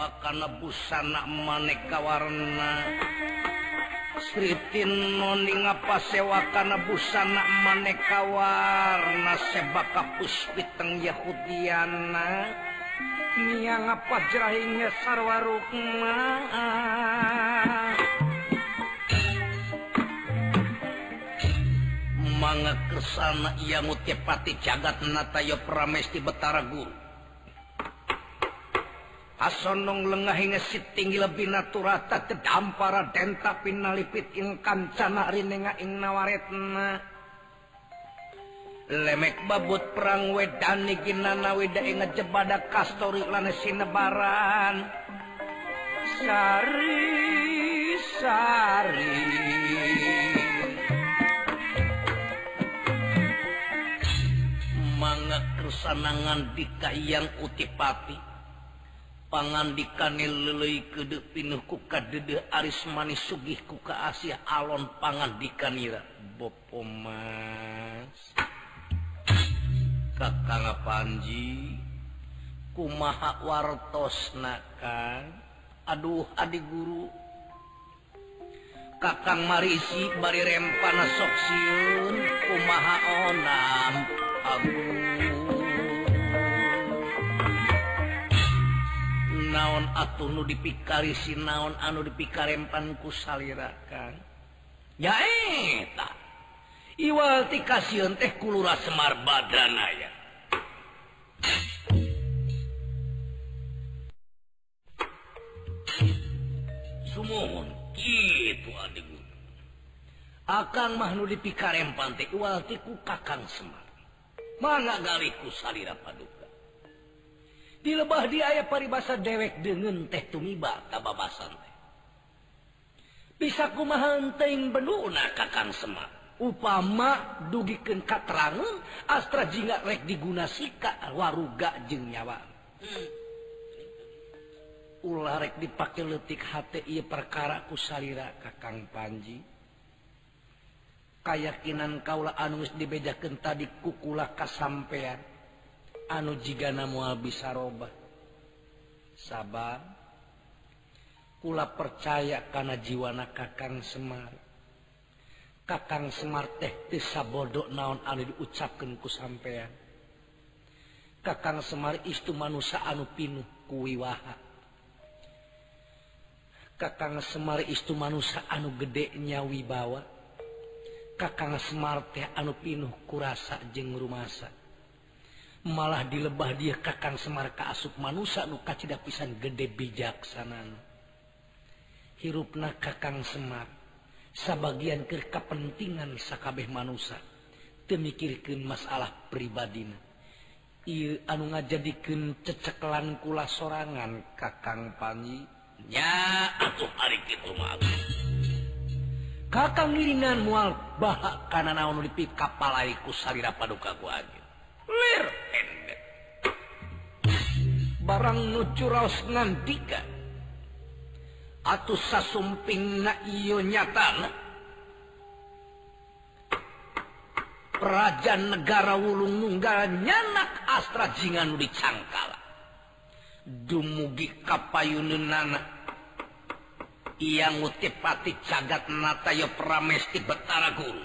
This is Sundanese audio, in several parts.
wakana busana maneka warna Sritin noni apa sewa busana maneka warna sebaka puspiteng Yahudiana. Nia ngapa jerahinya ngesar warukna kesana ia mutiapati jagat natayo pramesti betara guru. asonong lengahnya si tinggi lebih naturata kedampara denta pinalipit ing kancana rinenga ing nawaretna. Lemek babut perang wedani ginana weda ing jebada kastori lana sinebaran. Sari sari. Mangak kerusanangan dikayang utipati. pangandikan pinuh kedepinku kadede Aris manis sugih kuka Asia alon pangandikanira bopo mas. Kakang Panji kumaha wartos nakan aduh adik guru. Kakang marisi bari rempana sok siun kumaha onam agung. sinaon atuh nu dipikari sinaon anu dipikarempanku salirakan? Nyaeta iwal ti kasihan teh kulura Semar badanaya sumuhun gitu adik akan mahnu dipikarempan teh iwal ti ku kakang Semar. Mana galiku salira paduka di lebah di aya paribasa dewek dengan teh tumiba tababasan teh. Bisa kumahan teing benuna kakang semak upama dugikeun katerangan astra jingga rek diguna sika waruga jeng nyawa. Ulah rek dipakai letik hati iya perkara kusalira kakang panji. Kayakinan kaula anu anus dibejakan tadi kukula kasampean. anu jika namu bisa robah sabar. Pula percaya karena jiwana kakang Semar. Kakang Semar teh desa bodoh naon anu diucapkanku sampeyan kakang Semar istu manusia anu pinuh kuwiwaha Kakang Semar istu manusia anu gedenya wibawa. Kakang Semar teh anu pinuh kurasa jeng rumasa. malah dilebah dia kakang Semarka asup manusia nuka tidak pisan gede bijaksanan. Hirupna kakang Semar sabagian ke kepentingan sakabeh manusia temikirkan masalah pribadina. I, anu ngajadikan cecekelan kula sorangan kakang Panji. Nya atuh hari itu mah kakang ngiringan mual bahak kana naon dipikap palaiku salira paduka ku aja. barang nucuraos ngantika. atuh sasumping na iyo nyata Raja negara wulung nunggal nyanak astra jingan dicangkal dumugi kapayunan nana. Iya ngutipati cagat nataya pramesti betara guru.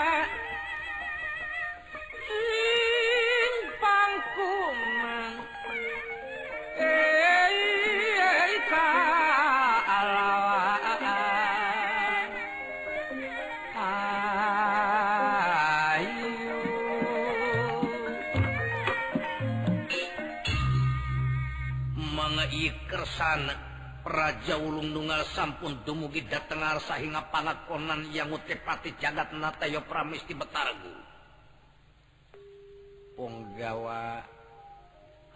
Raja Ulung Nunggal sampun dumugi dateng arsa hingga pangakonan yang utepati jagat natayo pramesti betargu. Ponggawa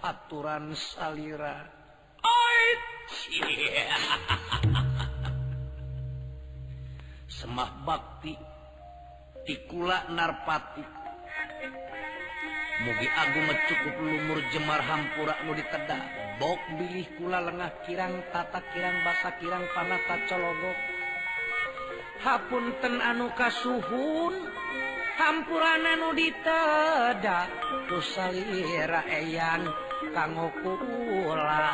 aturan salira. Ait. Semah bakti tikula narpati mugi Agung cukup lumur Jemar Hampura Nu ditedak bok bilih kula lengah kirang tata kirang basa kirang panata cologok Hapunten anu kasuhun Hampurana nu ditedak kusalira eyang kanggo kula.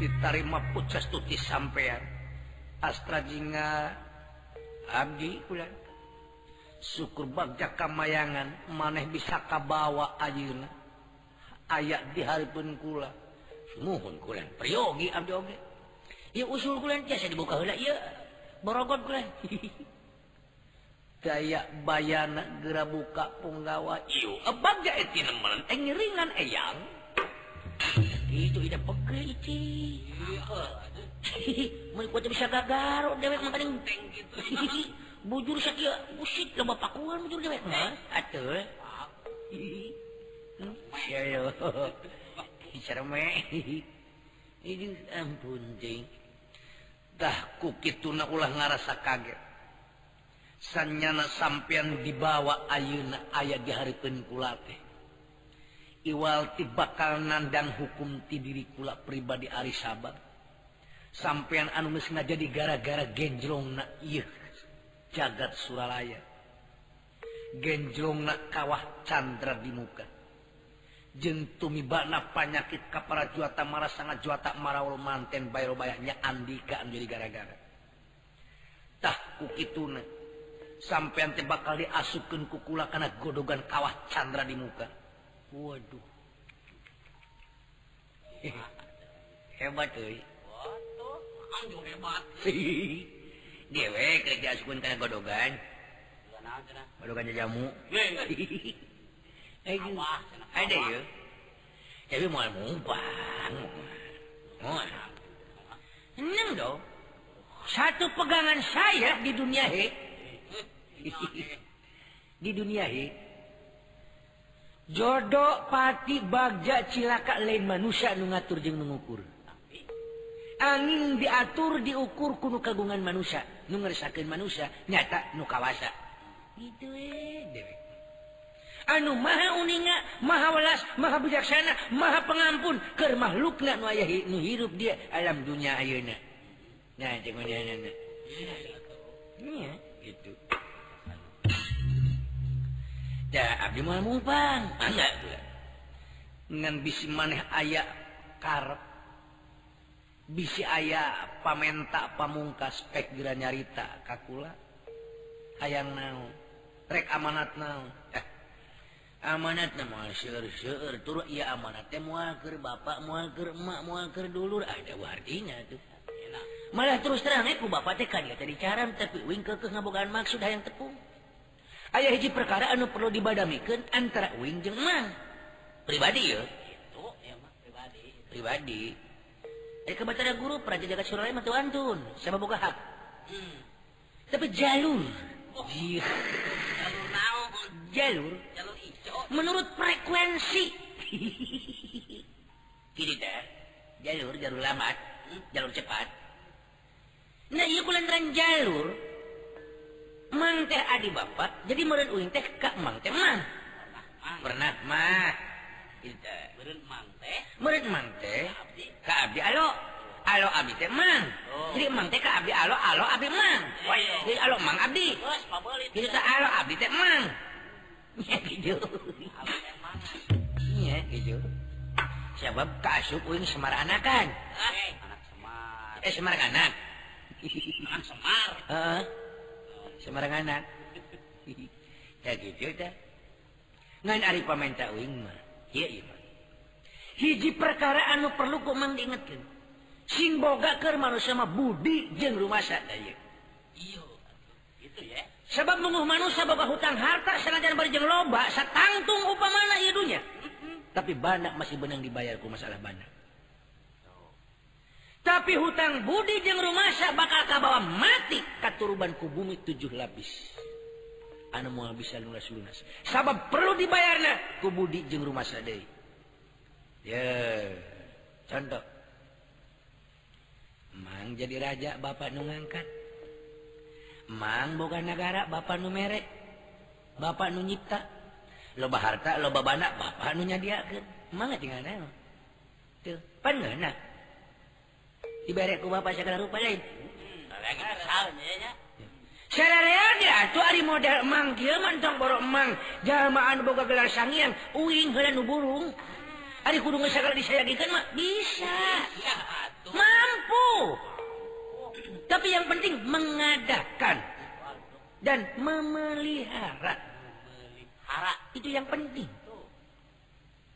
Ditarima pucas tuti sampean. Astra Jinga Abdi kula syukur bagja kamayangan maneh bisa kabawa ayeuna ayat di hareupeun kula. Muhun kula priyogi abdi oge. Ieu usul kulen tiasa dibuka heula ieu borogot kulen. Daya bayana geura buka punggawa ieu bagja eti nemen teh ngiringan eyang. Itu ida peke ici. Mun kuat bisa gagaro dewek mah kadang gitu. bujur setia busit lo bapak kuan bujur dewek mah eh? atuh saya cerme ini ampun ding dah kukituna ulah ngarasa kaget. Sanyana sampean dibawa ayuna ayah di hari teh. iwal bakal nandang hukum ti diri kula pribadi ari sabar sampean anu geus jadi gara-gara genjlong na iya jagat Suralaya. Genjlong kawah Chandra di muka. Jentumi bana panyakit kapara juata marah sangat juata maraul manten bayro bayaknya Andika jadi gara-gara tah kukituna sampean teh bakal diasupkeun kukula kana godogan kawah candra di muka. Waduh. Hebat euy. Hebat. dewek kerjapun kana godogan. Godogan jamu. Ada ya? Tapi mau mumpang enam dong. Satu pegangan saya di dunia he. Di dunia he. Jodoh pati bagja cilaka lain manusia nu ngatur jeung ngukur. angin diatur diukur kuno kagungan manusia. ngeresakin manusia nyata nu kawasa. Gitu eh, dewek anu maha uninga maha welas maha bijaksana maha pengampun ke makhlukna nu aya nu hirup dia alam dunia ayeuna. Nah jeung mana iya gitu. Da abdi mah mumpang enggak ngan bisi maneh aya karep bisi aya pamenta pamungkas spekgra nyarita kakula. Hayang naon rek amanat naon eh. amanat nama tur ieu amanat muaker bapak muaker emak muaker dulur. Ah, ada wardinya tuh. Malah terus terang eh, aku bapak teh kan ya tadi cara tapi wing kekeh ngabogaan maksud hayang tepung. Ayah hiji perkara anu perlu dibadamikeun antara wing jeung mang. Pribadi ya. Itu ya mah pribadi. Pribadi. Eh kebatara guru praja jagat suralaya mah antun sama boga hak? Hmm. tapi jalur. Iya. Jalur naon? jalur. Jalur ijo. menurut frekuensi. Gini teh. Jalur jalur lambat. Jalur cepat. Nah iya kulantaran jalur. Mang teh adi bapak jadi meren uing teh kak mang teh Mang, pernah mah muridman teh. Abdi. Alo. Alo abdi teh mang. Oh. Jadi mang teh ke Abdi Alo Alo abdi mang. Eh. Jadi Alo mang Abdi. Geus jadi ke Alo Abdi teh mang. Ya gitu. Ya gitu. Sebab kasup uing semar anakan eh, anak semar. Eh semar anak. Anak semar. Heeh. Semar anak. Ya gitu teh. Ngan ari pamenta uing mah. hiji perkara anu perlu komang diingetkeun. sing boga ke manusia mah Budi jeng rumah Iyo. itu ya. Sebab menguh manusia boga hutang harta senajan jeung loba satangtung upamana hidupnya tapi banyak masih benang dibayar ku masalah banyak tapi hutang Budi jeng rumah bakal kabawa mati katuruban ku bumi tujuh lapis. anu mau bisa lunas lunas sabab perlu dibayarna ku budi jeung rumah deui. ya yeah. contoh. Mang jadi raja bapak nu ngangkat. Mang boga negara bapak nu merek bapak nu nyipta. Loba harta loba bana bapak nu nyadiakeun. Mang tinggal naon teu pangeunah dibere ku bapak segala rupa lain model emang dia mantong borok emang. Jamaan boga gelar sangian uing heula nu burung. Ari kudu ngesakal disayagikeun mah bisa. Mampu. Tapi yang penting mengadakan dan memelihara. Hara itu yang penting.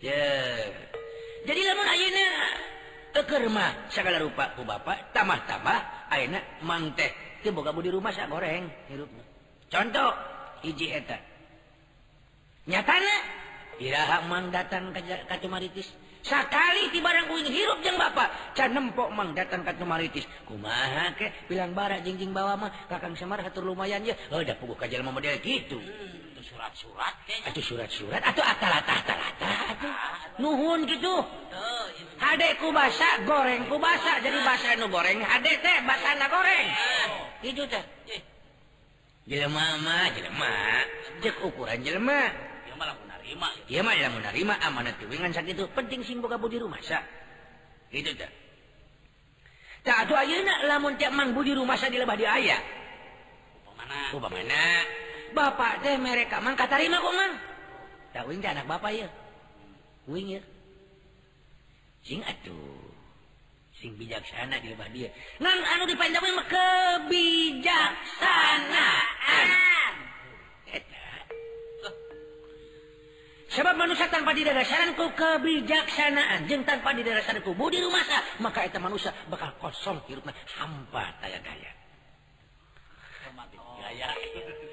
Ya. Yeah. jadi lamun ayeuna keur mah segala rupa ku bapak tamah-tambah ayeuna mang teh di rumah saya goreng hirupnya. contoh hiji eta. Nyatana iraha mang datang ke katumaritis sakali ti barang kuing hirup jeung bapak can nempok mang datang ka katumaritis kumaha ke? Bilang bara jingjing bawa mah kakang semar hatur lumayan ya oh da puguh ka jalma model kitu. Hmm, surat-surat atau surat-surat atau atalata atalata atuh. Nuhun gitu hade ku basa goreng ku basa jadi basa nu goreng hade teh basa na goreng. gitu eh. jelema mah jelema. Cek ukuran jelema. Dia malah menerima dia mah yang menerima amanat tuwingan sakit itu. Penting sing boga budi rumah sa. Gitu teh tak atuh ayeuna lamun tiap mang budi rumah sa dilebah di aya upamana. Upamana. Bapak teh mereka mang katarima kok mang. Tak wing anak bapak ya. Wing ya sing atuh. sing bijaksana di rumah dia. Ngan anu di mah kebijaksanaan. Eta. Sebab manusia tanpa didasarkan ku kebijaksanaan. Jeung tanpa didasarkan ku budi rumasa maka eta manusia bakal kosong hirupna. Hampa daya daya gaya.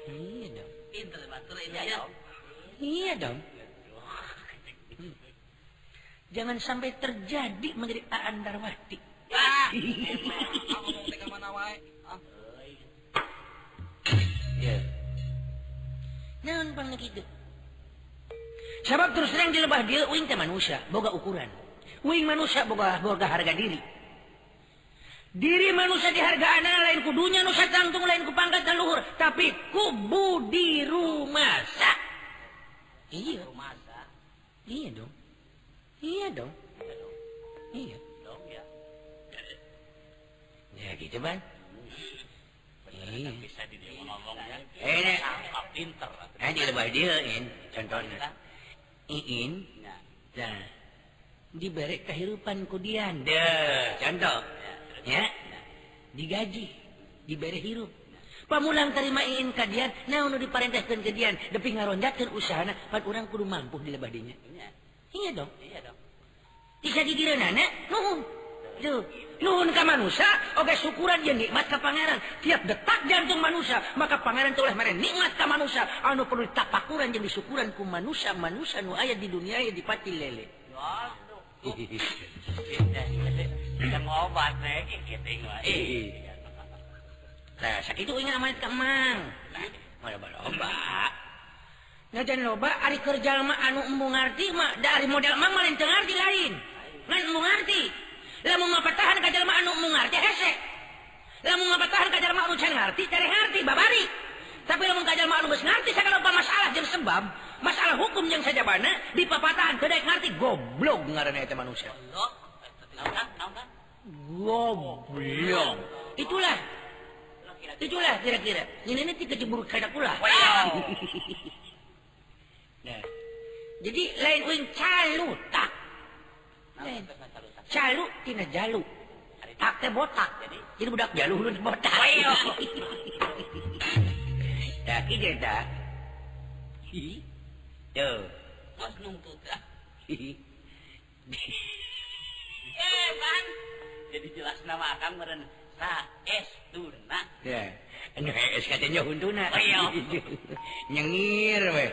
Iya dong. Pinter batur iya dong iya dong. Jangan sampai terjadi menjadi Aan Darwati. Ah, kamu mau tega mana wae? Ah. Ya. Naon pang gitu. Sebab terus terang di lebah dia uing teh manusia, boga ukuran. Uing manusia boga boga harga diri. Diri manusia dihargaan lain ku dunya nu satangtung lain ku pangkat dan luhur, tapi ku budi rumasa. Iya, Rumasa. iya dong. Iya dong. Ya dong. Iya. Dong ya. Ya gitu ban. Iya. Bisa di dia ngomongnya. Eh, nek. Sangka pinter. Nah, di lebah dia, in. Contohnya. Iin, Ya. Nah, diberi kehidupan kudian. Deh, contoh. Ya, digaji, diberi hirup. Pamulang terima iin kadian, nah nu diparenteskeun ke dian, depi ngaronjatkeun usahana, pan urang kudu mampu di lebah dinya. iya dong iya dong. Bisa didire nenek nuhun. Duh, nuhun ke manusia oke syukuran yang nikmat ke pangeran. Tiap detak jantung manusia maka pangeran itu oleh mereka nikmat ke manusia. Anu perlu tapakuran yang disyukuran ku manusia manusia nu ayat di dunia ya dipati lele. Obat nah sakit itu ingat amat kemang nah, mau obat Ngajan loba ari kerja mah anu embu ngarti mah dari model mang mah lain lain. Ngan embu ngarti. Lamun ngapatahan ka jalma anu embu ngarti hese. Lamun ngapatahan ka jalma anu can ngarti cari ngarti babari. Tapi lamun ka jalma anu geus ngarti sagala rupa masalah jeung sebab masalah hukum yang sajabana di papatahan teu ngarti goblok ngaranna eta manusia. Naon? Naon kan? Goblok. Itulah Lo kira Itulah kira-kira. Ini nanti kecebur kada pula. jadi lain calu tak. Calu tina jalu. Tak teh botak jadi. Jadi budak jalu lu botak. Ayo dah ide dah tuh. Bos nuntut lah. Eh kan jadi jelas nama akang meren sa es tuna. Ya. Anu es katanya huntuna oh, ayo nyengir weh.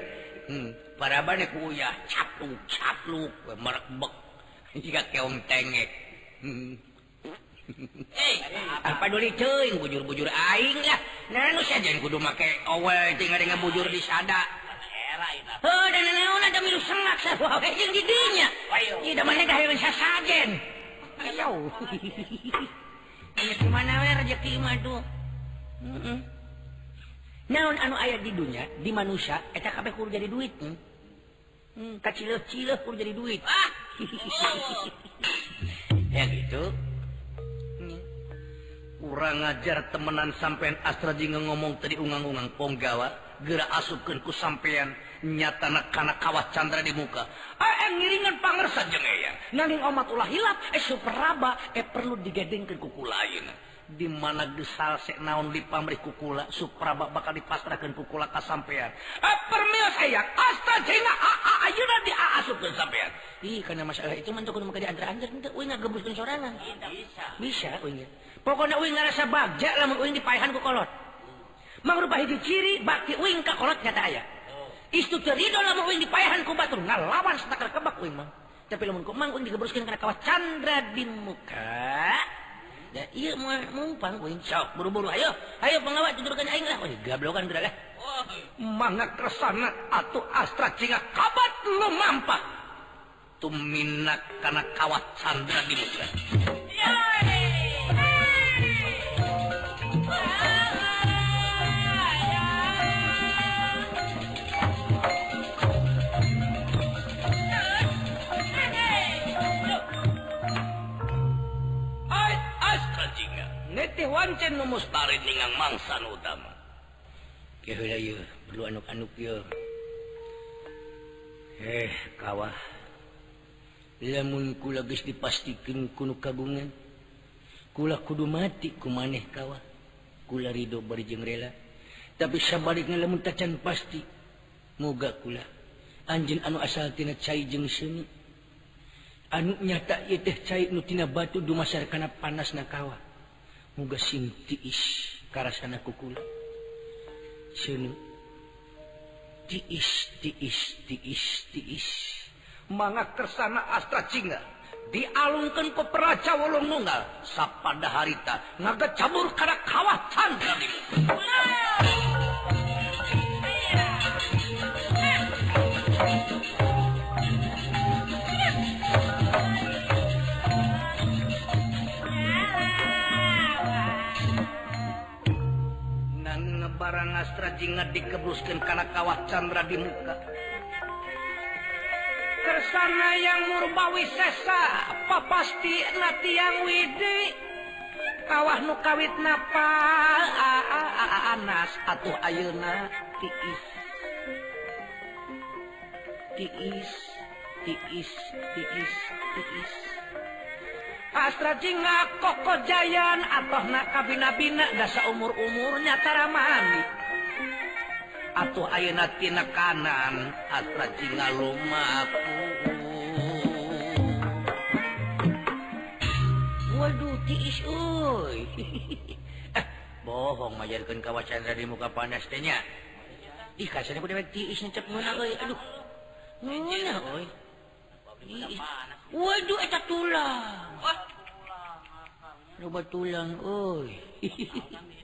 hmm. para ku uyah capluk capluk merek bek jika keong tengek hmm. eh apa dulu ceuing bujur-bujur aing lah nanu saja yang kudu make owel tinggal dengan bujur di sada Oh, dan lain-lain ada milu sengak saya wah yang didinya. Tidak mana dah yang saya sajen. Ayo. Ini we rezeki mah tuh. Heeh. Hmm, hmm. naon anu ayat di dunia di manusia? Eh, Eta kabeh kudu jadi duit hmm? hmm, kacileuh cileuh kudu jadi duit. Ah! Ya gitu. Hmm. kurang ngajar temenan sampean Astra jingga ngomong tadi ungang-ungang ponggawa geura asupkeun ku sampean nyatana kana kawah candra di muka. Ah, eh ngiringan pangersa jeung aya eh, nanging omat ulah hilap eh super raba eh perlu digedengkeun ku lain. di mana gesal sek naon di pamrih kukula supraba bakal dipasrahkeun kukula ka kasampean ah, permil saya astaga ah, ah, ayeuna di aasupkeun sampean. Ih kana masalah itu mentok kudu di antara anjir teu uing ngagebuskeun sorangan. Bisa. Bisa uing pokoknya uing ngarasa bagja lamun uing dipaihan ku kolot. Hmm. Mangrupa hiji ciri bakti uing ka kolot nyata aya. Oh. Istu teu ridho lamun uing dipaihan ku batur ngalawan satakar kebak uing mang tapi lamun ku mang uing digebruskeun kana kawas candra di muka numpang buru-buru. Ayo ayo pengawat tidurkan aing lah. Gablokan gerakan eh. mangga kersana atau astra cinga kabat lu mampah. Tuminak karena kawat sandra di muka mangsan utama. Eh kawah. Lamunkula dipastikan kuno kagungan kula kudu mati ku maneh kawah. Kula Ridho berjeng rela. Tapi sabalikna lamun tacan pasti moga kula anjing anu asal tina cai jeung seni. Anu nyata ieu teh cai nu tina batu dumasar kana panas na kawah. muga sing tiis karasana kukula. Seuneu tiis tiis tiis tiis. Mangga kersana astra cinga dialungkeun ku peraca wolong nunggal sapada harita ngaga cabur kana kawatan jinga dikebruskan karena kawah Chandra di muka. Kesana yang murbawi sesa apa pasti nanti yang widi? Kawah nukawit napa? Anas atau ayuna tiis. Tiis tiis tiis tiis. Astra Jinga Koko Jayan atau nak kabina-bina dasa umur-umurnya taramani. Atuh ayeuna kanan atra lumaku uh. waduh tiis uy eh, bohong majarkeun ka wacana di muka panas teh nya. Ih kasana ku dewek tiis nya cek meuna euy. Aduh. Meuna euy. Waduh eta tulang. Coba tulang, oi.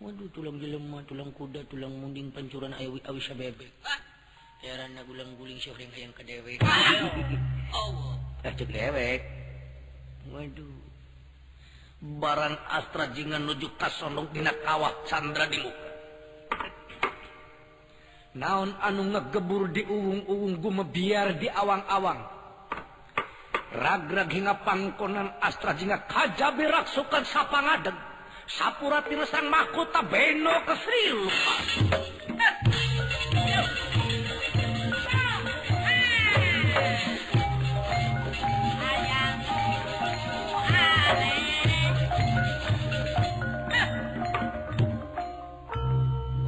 Waduh tulang jelema tulang kuda tulang munding pancuran awi awi sabebek ah, heran na gulang guling syuhring hayang kadewek. Dewek Allah. Cek dewek. Waduh. Barang astra jingan nuju kasondong dina kawah sandra di muka. Naon anu ngegebur di uwung-uwung gumebiar di awang-awang. Ragrag hingga pangkonan astra jinga kajabi raksukan sapangadeg sapura pisan mahkota Beno kesri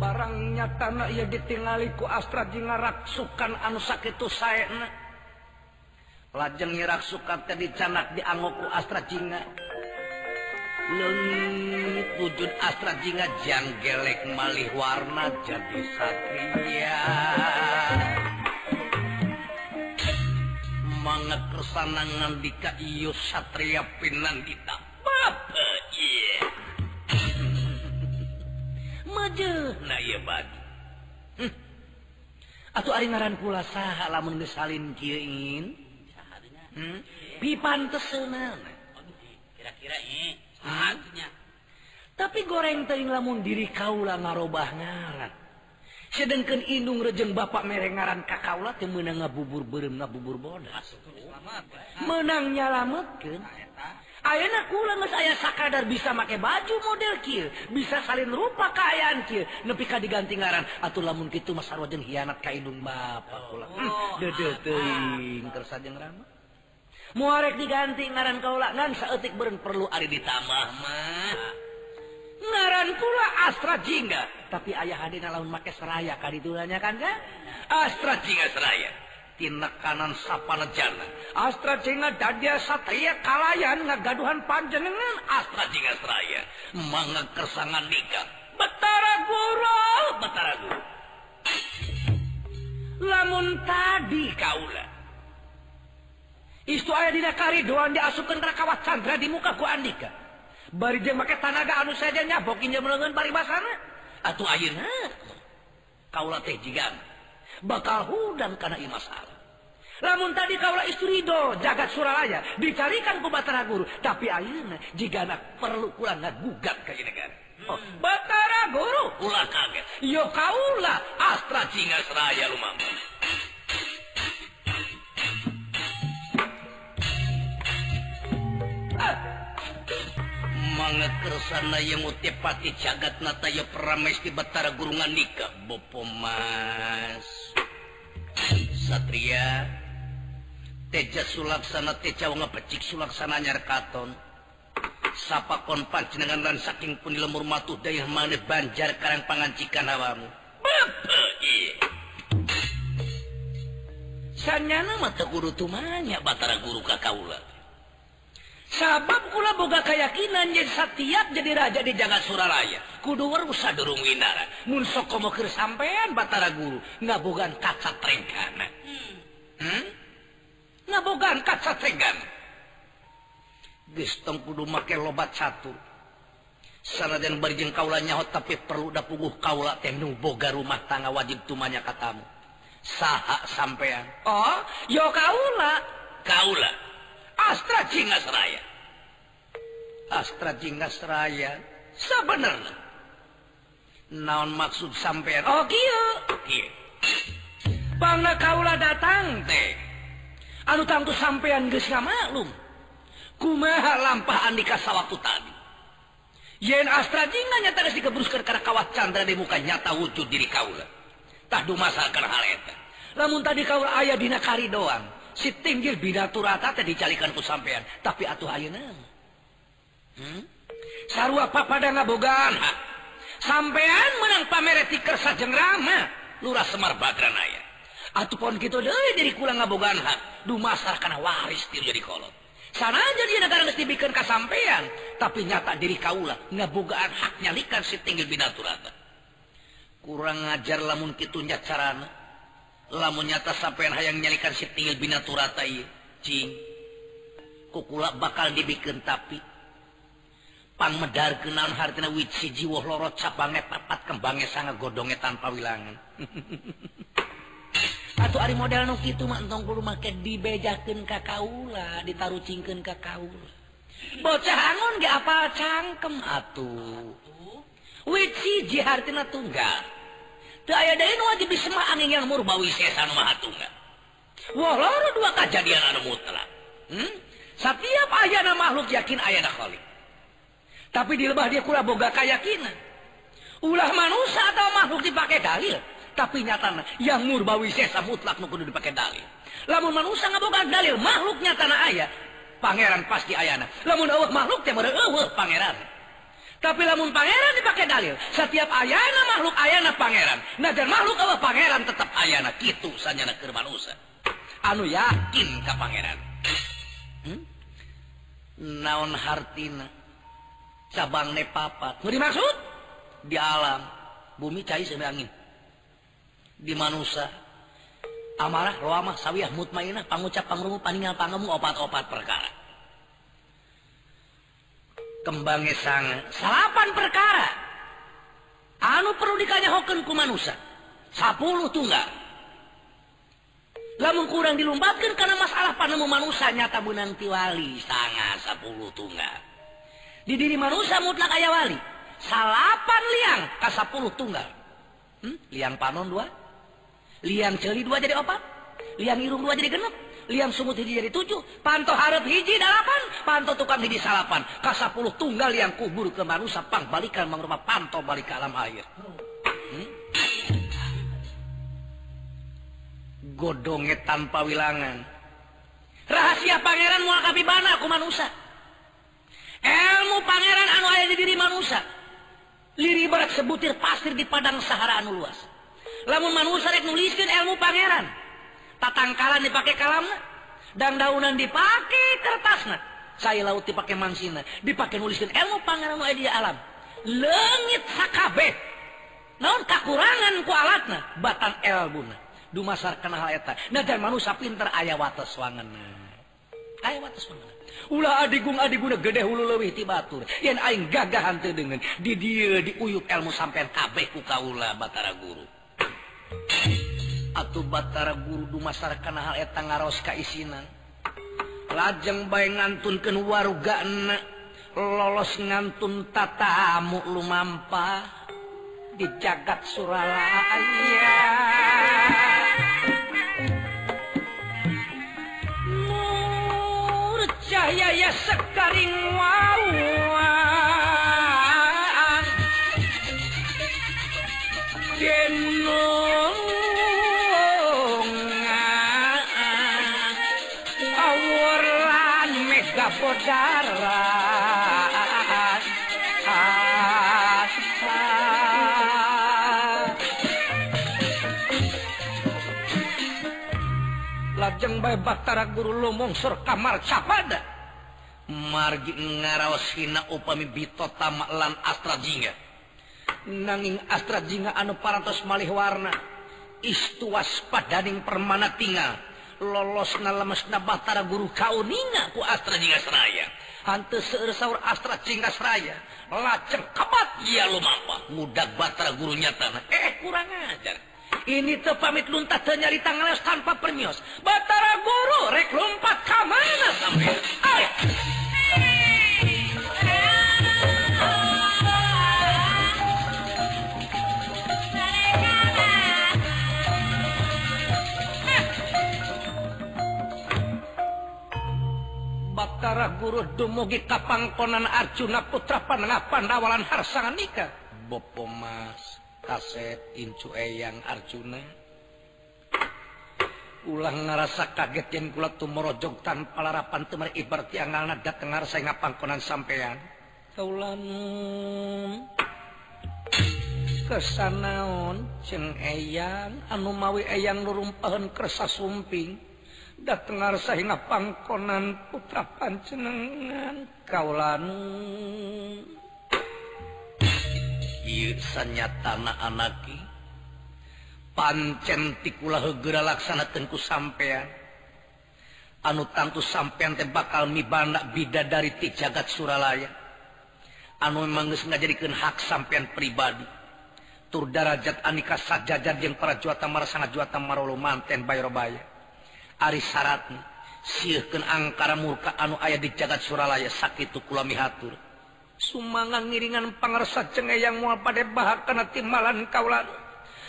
barangnya tanah ia ditinggaliku Astra jingaraksukan anu sakit itu saya lajeng ngiraksukan teh dicanak dianggoku Astra Jinga. wujud astra jinga jang gelek malih warna jadi satria. Manget kersana dika iyo satria pinandita bapa iya. Maju na iya atau ari ngaran kula saha lamun geus salin kieu ingin? Hmm? pipan teseunana kira-kira ieu Hanya. tapi goreng teing lamun diri Kaula ngarobah ngaran sedangkan Inung rejeng Bapak merengaran Kakaula yang menang ngabubur berem ngabubur bodas menang nyalametkan Ayeuna kula geus aya sakadar bisa make baju model kieu, bisa salin rupa kaayaan kieu, nepi ka diganti ngaran. Atuh lamun kitu mah sarwa jeung hianat ka indung bapa kula. Oh, hmm, oh, Dedet ah, teuing ah. kersa jeung Rama. muarek diganti ngaran kaula ngan saeutik beureun perlu ari ditambah. Mah. Ngaran kula Astra Jingga. Tapi ayah hadina laun make seraya kaditulanya kan kan? Astra Jingga seraya. Tina kanan sapanejana Astra Jingga dadya satria kalayan ngagaduhan panjenengan. Astra Jingga seraya. Mangga kersangan nikah Betara guru. Betara guru. Lamun tadi kaula istu aya dina kari doan diasukan rakawat Chandra di muka ku Andika. Bari jeung make tanaga anu saja nyabok jeung melengan bari basana atuh ayeuna? Kaula teh jigan. Bakal hudan kana ieu masalah. Lamun tadi kaula istri do jagat suralaya dicarikan ku Batara Guru. Tapi ayeuna jigana perlu kula ngagugat ka negara. Oh, hmm. Batara Guru ulah kaget. Yo kaula Astra Singasraya lumampah. banget kersana yang mutipati cagat nataya perames di Batara Gurungan nikah Bopo Mas. Satria Teja sulaksana teja wanga pecik sulaksana nyar katon. Sapa kon panjenengan lan saking pun lemur matuh dayah maneh banjar karang pangancikan hawamu Bapak iya. Sanyana mata guru tumanya Batara Guru Kakaula. sabab kula boga keyakinan jadi setiap jadi raja di jagat Suralaya. Kudu warsa durung winara mun sok komo keur sampean Batara guru. Ngabogan kaca trengkana hmm. hmm? ngabogan kaca tregan geus tong kudu make lobat satu. Sanajan berjeng kaulanya nyahot tapi perlu da puguh kaula tenung boga rumah tangga wajib tumanya katamu. Saha sampean. Oh yo kaula. Kaula. Astra Cinggas Raya Astra Cinggas sebenarnya. Naon maksud sampai oh, Bang Kaula datang teh. Anu tangtu sampean geus maklum kumaha lampah di sawaktu tadi? Yen Astra Cinggas nyata geus dikebruskeun kana kawat Chandra di muka nyata wujud diri kaula tah dumasal kana hal eta. Lamun tadi kaula aya dina kari doang. si tinggil bidaturata teh dicalikan ku sampean. Tapi atuh ayeuna. Hmm? sarua papada ngabogaan ha. sampean menang pamere ti kersa jeung rama lurah semar badran aya atuh pon kitu deui diri kula ngabogaan hak dumasar kana waris ti jadi kolot. Sana jadi negara geus dibikeun ka sampean tapi nyata diri kaula ngabogaan hak nyalikan si tinggil bidaturata kurang ngajar lamun kitu carana. lamun nyata sampeyan hayang nyalikan sitil binaturata cing. Kukula bakal dibikin tapi? Pang medar kenaun hartina wit siji woh loro cabange papat kembange sangat godonge tanpa wilangan. Atau ari model nu kitu mah entong kudu make dibejakeun ka kaula ditarucingkeun ka kaula. Bocah angon ge apal cangkem atuh. Wit siji hartina tunggal. dua kejadian mutlak. Hmm? setiap ayana makhluk yakin ayana Khalik. Tapi di lebah dia kula boga keyakinan. Ulah manusia atau makhluk dipakai dalil? Tapi nyatana yang murbawi sesa mutlak kudu dipakai dalil. Lamun manusia ngaboga dalil makhluknya na ayah pangeran pasti ayana. Lamun awak makhluk teh eueuh pangeran. tapi lamun Pangeran dipakai dalil setiap ayana makhluk ayana Pangeran. Najar makhluk Allah Pangeran tetap ayana. Gitu sanyana keur manusia. Anu yakin ka Pangeran? Hmm? naon hartina? Cabang ne papat dimaksud? Di alam. Bumi cai sampai angin. Di manusia. Amarah roamah sawiyah mutmainah pangucap pangrumu paningal pangemu opat-opat perkara. Kembangnya sangat salapan perkara. Anu perlu dikanyahokeun ku manusia. Sepuluh tunggal. Lamun kurang dilumbatkan karena masalah panemu manusia nyata benang tiwali sangat sepuluh tunggal. Di diri manusia mutlak ayah wali. Salapan liang ka 10 tunggal. Hmm? liang panon dua. Liang celi dua jadi opat. Liang irung dua jadi genep liang sumut hiji jadi tujuh panto harap hiji dalapan panto tukang hiji salapan. Ka 10 tunggal yang kubur ke manusia pang balikan mangrupa panto balik ke alam air. Hmm? godonge tanpa wilangan. Rahasia pangeran mual kapibana aku manusia. Ilmu pangeran anu aya di diri manusia. Liri barat sebutir pasir di padang sahara anu luas. Lamun manusia rek nuliskeun ilmu pangeran tatangkalan dipakai kalam dan daunan dipakai kertas nah saya laut dipakai mansina dipakai nuliskan ilmu pangeran dia alam. Lengit HKB naon kekurangan ku alatna? Batan elbuna. Dumasar kena hal eta. Nah dan manusia pinter ayah wates wangan ayah wates wangan ulah adigung adiguna gede hulu lewih ti batur. Yen aing gagahan teu dengan di dieu diuyup ilmu sampean kabeh ku kaula batara guru. atau Batara Guru Dumasarkan hal etang ngaros kaisinan. Lajeng bay ngantunkeun waruga enak lolos ngantun tatamu mampa di jagat Suralaya. Nur cahaya sekaring wau. Baktara Guru Lumung Sur kamar Capada. Margi ngaraos hina upami Bito astra astrajinga. Nanging astrajinga anu parantos malih warna. Istuas padaning permana tinggal lolos na lemes na Guru Kauninga ku astrajinga Seraya. Hante seueur saur astrajinga Seraya. Lajeng kabat ia lumapa mudak batara Guru nyatana. Eh kurang ajar. Ini tuh pamit luntas teu nyari tangan tanpa permios batara guru rek lompat ka mana sampai? Batara guru dumugi kapangkonan Arjuna putra panengah Pandawalan harsangan nikah. Bopo Mas kaset Incu Eyang Arjuna. Ulang ngerasa kaget yang kula tumorojog tanpa larapan temer ibarat angal nada tengar saya ngapangkonan sampean. Kaulan kesanaon ceng eyang anu mawi eyang nurumpahan kersa sumping. Datengar saya ngapangkonan putra pancenengan kaulan sanya tanah anaki pancentikula laksana tengku sampean. Anu tantu sampean teh bakal mibanda bida dari ti jagat Suralaya. Anu mangus ngajadikeun hak sampean pribadi. Tur darajat anika sajajar jeung para juata mara sangat juata marolo manten bayrobaya ari syarat sieuhkeun angkara murka anu aya di jagat Suralaya sakitu kula mihatur. Sumangan ngiringan pangarsa cenge yang mual pada bahkan timalan kaulan.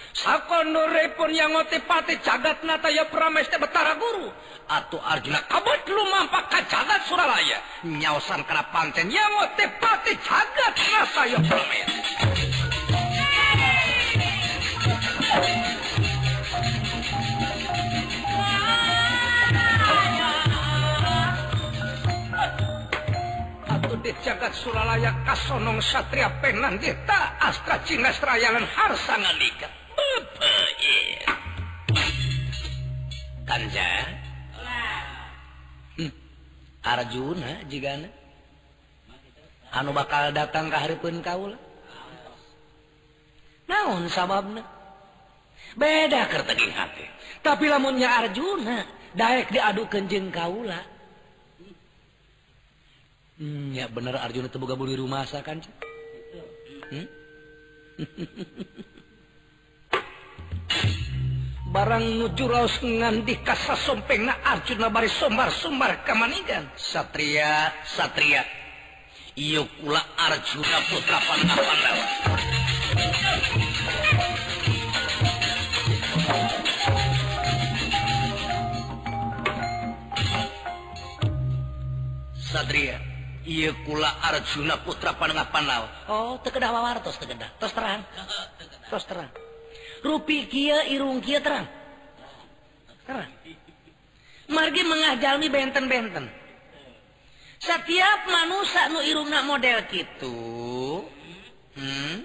Sakono repon yang ngote pati cagat nata ya prames te betara guru. atau arjuna kabat lu mampak ka cagat suralaya. Nyausan kena panten yang ngote pati cagat rasa ya prames. Abdi jagat Sulalaya Kasonong Satria Penandita Astra Cina Serayangan Harsa Nalika Bapak iya. Kanja? Hmm. Arjuna jika Anu bakal datang ke hari pun kaula Naon sababna? Beda kerteging hati. Tapi lamunnya Arjuna Daek diadu kenjeng kaula Hmm, ya bener Arjuna itu boga buli rumah asa kan? Hmm? Barang nuju raos ngandi kasa sompeng na Arjuna bari sombar-sombar kamanigan. Satria, satria. Iyo kula Arjuna putra Pandawa. Satria. kula Arjuna putra panengah Panau Oh terus terang. Tos terang. Rupi Kia Irung Kia terang. Terang. Margi mengajalmi benten-benten. Setiap manusia nu irungna model gitu hmm?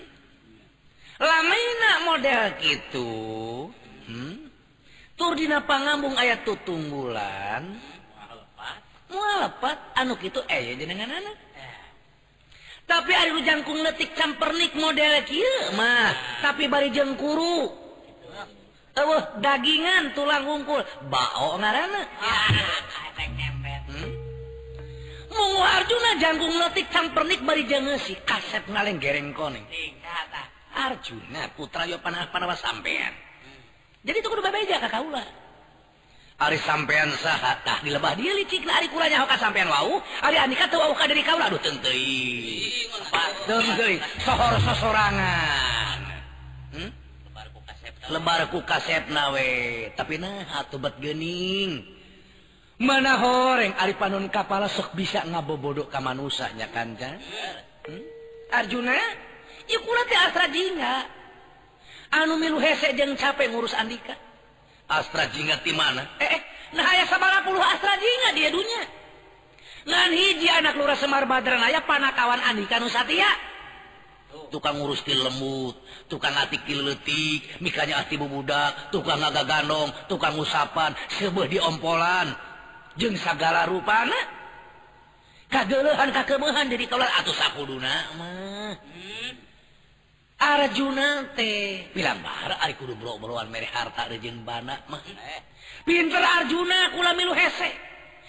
lamina model gitu hmm? Turdina pangambung ayat tutunggulan mupat anu gitu eh dengan anak. Tapi ada jangkung letik campernik model kieu mah. Tapi bari jengkuru. Oh, dagingan tulang wungkul bak hmm? Mungu Arjuna jangkung letik campernik bari jengesi kasep ngaleng gereng koneng. Arjuna putra yo panah panawa sampean jadi itu kudu bebeja kakak ulah. Ari sampean di lebah dia licik na ari kuranya hoka sampean wau. Ari andika teu wau ka diri kaula aduh teu teuing deui sohor sosorangan. Hmm? lebar ku kasepna we tapi nah atuh bet geuning. Mana horeng ari panun kapala sok bisa ngabobodok ka manusanya kan kan hmm? Arjuna ieu kula teh astra jinga. Anu milu hese jeung capek ngurus Andika. Astra Jingat di mana? Eh, eh nah ayah sabara puluh Astra Jingat dia dunia. Ngan hiji anak lurah Semar Badran ayah panakawan Andika Nusatia. Tukang ngurus til lembut, tukang atik til letik, mikanya ati bubudak, tukang agak tukang usapan, sebuah diompolan. Jeng sagala rupana. Kagelehan kakemehan jadi kaulah atuh sapuduna mah. Arjuna teh. Bilang kudu bro-broan mere harta rejeng bana mah eh. pinter Arjuna kula milu hese.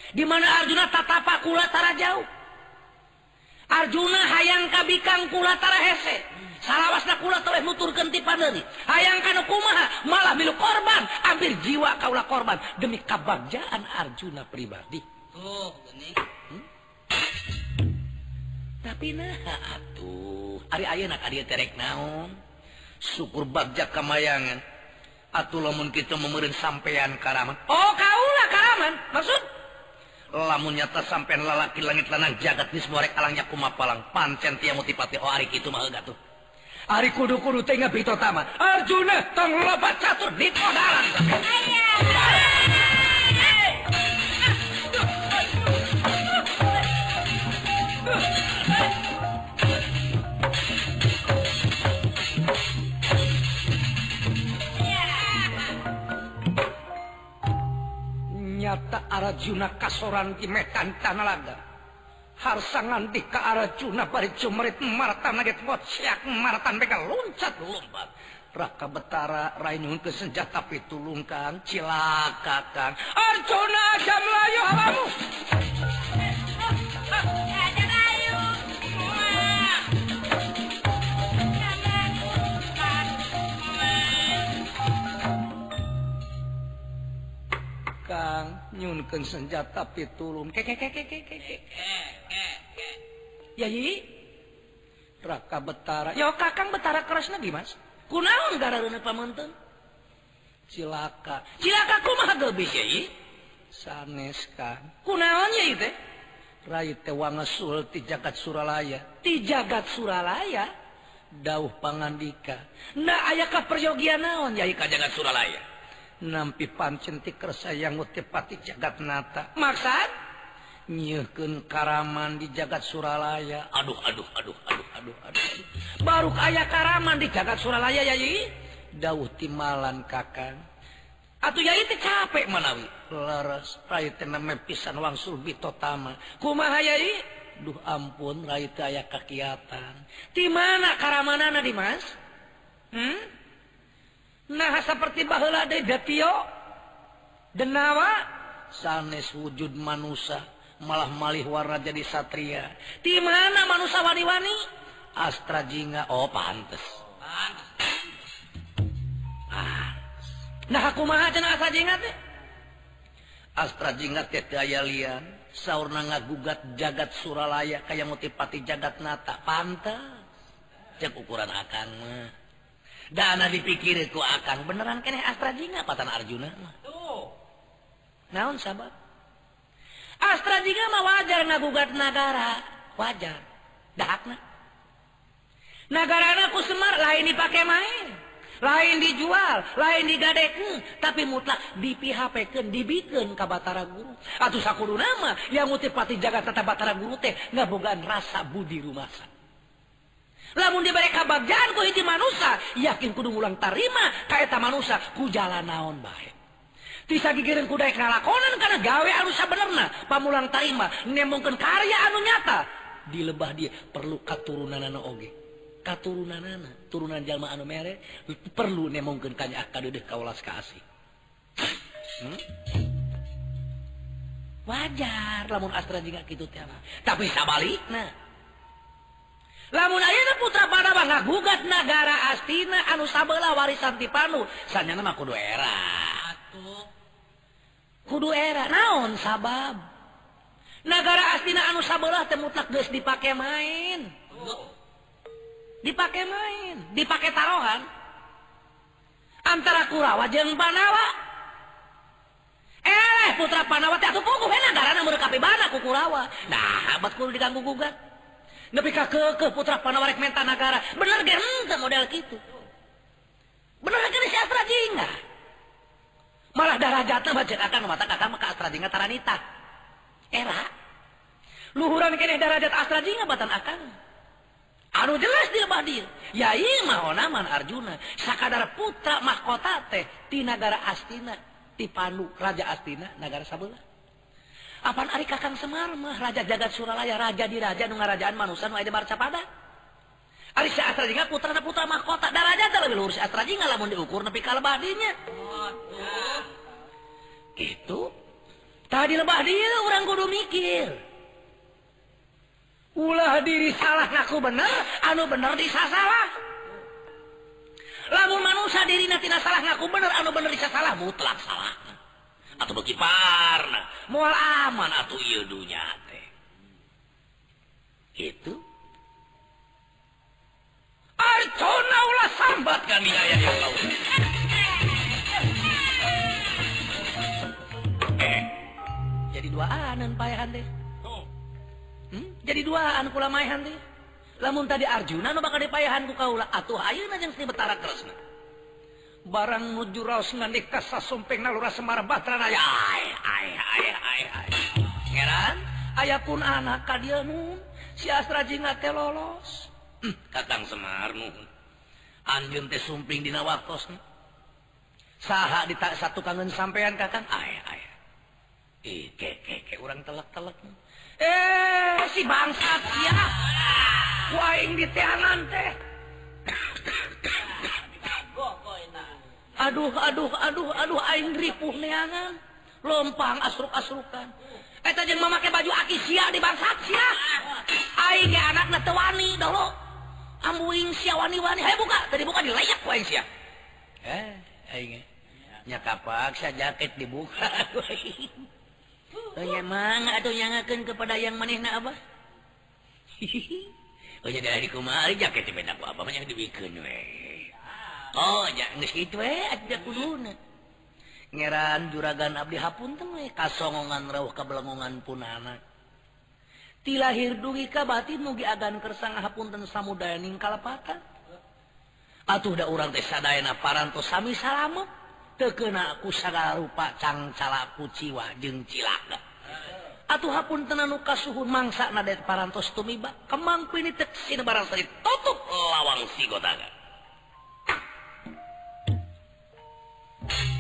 Di mana Arjuna tatapa kula tara jauh. Arjuna hayang kabikang kula tara hese. Salawasna kula toleh nuturkeun ti padani hayang kana kumaha malah milu korban. Hampir jiwa kaula korban. Demi kabagjaan Arjuna pribadi. Oh geuning hmm? tapi nah atuh. Hari ayeuna ka dieu terek naon? Syukur bagjak kamayangan. Atuh lamun kita memeureun sampean karaman. Oh kaulah karaman. Maksud? Lamun nyata sampean lalaki langit lanang jagat nis morek alangnya kumapalang. Pancen tiang mutipati oh ari kitu mah gatuh Ari kudu kudu tengah bitotama Arjuna tong lobat catur di dalam. Ayah. ternyata Arjuna kasoran di metan tanah laga Harsangan di ke Arjuna bari cumrit maratan naget bocyak maratan begal loncat lompat. Raka Betara Rainyun ke senjata pitulung kang cilaka kang. Arjuna jam layu hawamu. Kang nyunkeun senjata pitulung. Raka Betara. Yo kakang Betara keras lagi mas kunaon gara-gara pamanten? Cilaka. Cilaka kumaha geus yai sanes kang. Kunaon ya teh? Rai teh wangesul ti jagat suralaya. Ti jagat suralaya? Dauh pangandika. Na aya kaperyogian naon yai ka jagat suralaya? nampi pancentik yang ngutipati jagat nata. Maksud Nyeukeun karaman di jagat Suralaya. Aduh aduh aduh aduh aduh aduh. Baru ayah karaman di jagat Suralaya yai dauh timalan kakang. Atuh yai teh capek manawi. Leres rai teh name pisan wangsul bitotama kumaha yai duh ampun rai teh aya kakiatan. Di mana karamanana dimas? Hmm? Nah seperti Gatio, denawa? Sanes wujud manusia malah malih warna jadi satria. Di mana manusia wani-wani? Astra Jinga. Oh pantes. Ah. nah aku mah Astra Jinga teh. Astra Jinga teh daya lian. Saurna ngagugat jagat Suralaya kayak motivati jagat nata. Pantas cek ukuran akang mah. Dana dipikir ku akang beneran kene Astra jingat patan Arjuna? Mah Tuh. naon sabab Astra jingat mah wajar ngagugat negara wajar. Dahakna. Negara ku semar lain dipakai main. Lain dijual lain digadeken tapi mutlak di PHP dibikin ke Batara Guru. Atau sakudu nama yang mutipati jaga tata Batara Guru teh ngabogaan rasa budi rumasa lamun di mereka bagian hiji manusia yakin kudu ulang tarima kaeta manusia ku jalan naon baik tisa gigirin kuda ngalakonan karena gawe anu sabenerna pamulang tarima nemongkeun karya anu nyata di lebah dia perlu katurunanana oge. Katurunanana turunan jalma anu mere perlu nemongkeun kanya kadeudeuk kaulas ka asih. Hmm? wajar lamun astra jiga kitu teh tapi sabalikna lamun ayeuna putra pada banget gugat negara Astina anu Sabela warisan Tipanu sanyana mah kudu era. Kudu era naon sabab? Negara Astina anu sabeulah teh mutlak geus dipake main. Oh. Dipake main dipake taruhan antara Kurawa jeung Panawa. Eh putra Panawati atau kuku enak eh, karena merekapi bana kukurawa nah abad kudu diganggu gugat. Nepi ka keukeuh putra Panawa rek menta nagara bener ge henteu model kitu. Bener ge si Astra Jingga malah darajatna baca akan mata kakak mah ka Astra Jingga taranita. Era. Luhuran kene darajat Astra Jingga batan akan anu jelas dia badir ya iya mah Arjuna. Sakadar putra mahkota teh di negara Astina di Pandu Raja Astina negara sabelah Apaan Ari Kakang Semar mah Raja Jagat Suralaya Raja di Raja nu ngarajaan manusan wae marcapada. Ari si Astra Jingga putra na putra mahkota daraja teh lebih luhur si Astra Jingga lamun diukur nepi ka lebah dinya. Gitu. Tadi lebah dia orang kudu mikir. Ulah diri salah naku bener, anu bener disa salah. Lamun manusia diri natina salah ngaku bener, anu bener disa salah mutlak salah. Atau bagi parna mual aman atau iya dunya teh itu Arjuna ulah sambat kami ayah yang kau eh jadi duaan payahan deh. Hmm? Jadi duaan kula maehan teh. Lamun tadi Arjuna nu bakal dipayahan ku kaula atuh ayeuna jeung si Betara Kresna. barang nujuras dikasa ay nalura ay Batra heran aya pun anak ka dieu nun. Si sistra jingga lolos. Hm, Katang Semar nun. Anjeun teh sumping dina waktos saha di tak satu kangen sampean kakang? Aya aya Ih, ke, ke, ke, urang telek-telek Eh, si bangsat ya. Waing di teh. aduh aduh aduh aduh aing ripuh neangan. Lompang asruk-asrukan. Eta jeung mamake baju aki sia di bangsa sia. Aing ge anakna teu wani dolo. Ambuing sia wani-wani hayu buka. Tadi buka dilayak ku aing sia. Eh aing nya kapak sa jaket dibuka Oh ya mang. Atau nyangakeun kepada yang manehna abah. Oh jadi dari kumari jaket di abah apa yang dibikeun we Oh nyeran juragan Abdi Hapun kasongongan rawuh kabelengongan punana ti lahir dugi ka batin mugi agan kersang hapunten samudayaning kalapatan. Atuh da urang teh sadayana parantos sami salamet teu keuna ku sagala rupa cangcalaku ciwa jeung cilaka atuh hapunten anu kasuhun mangsa na parantos tumiba kemangku ini teu barang sakit tutup lawang sigotaga thank you.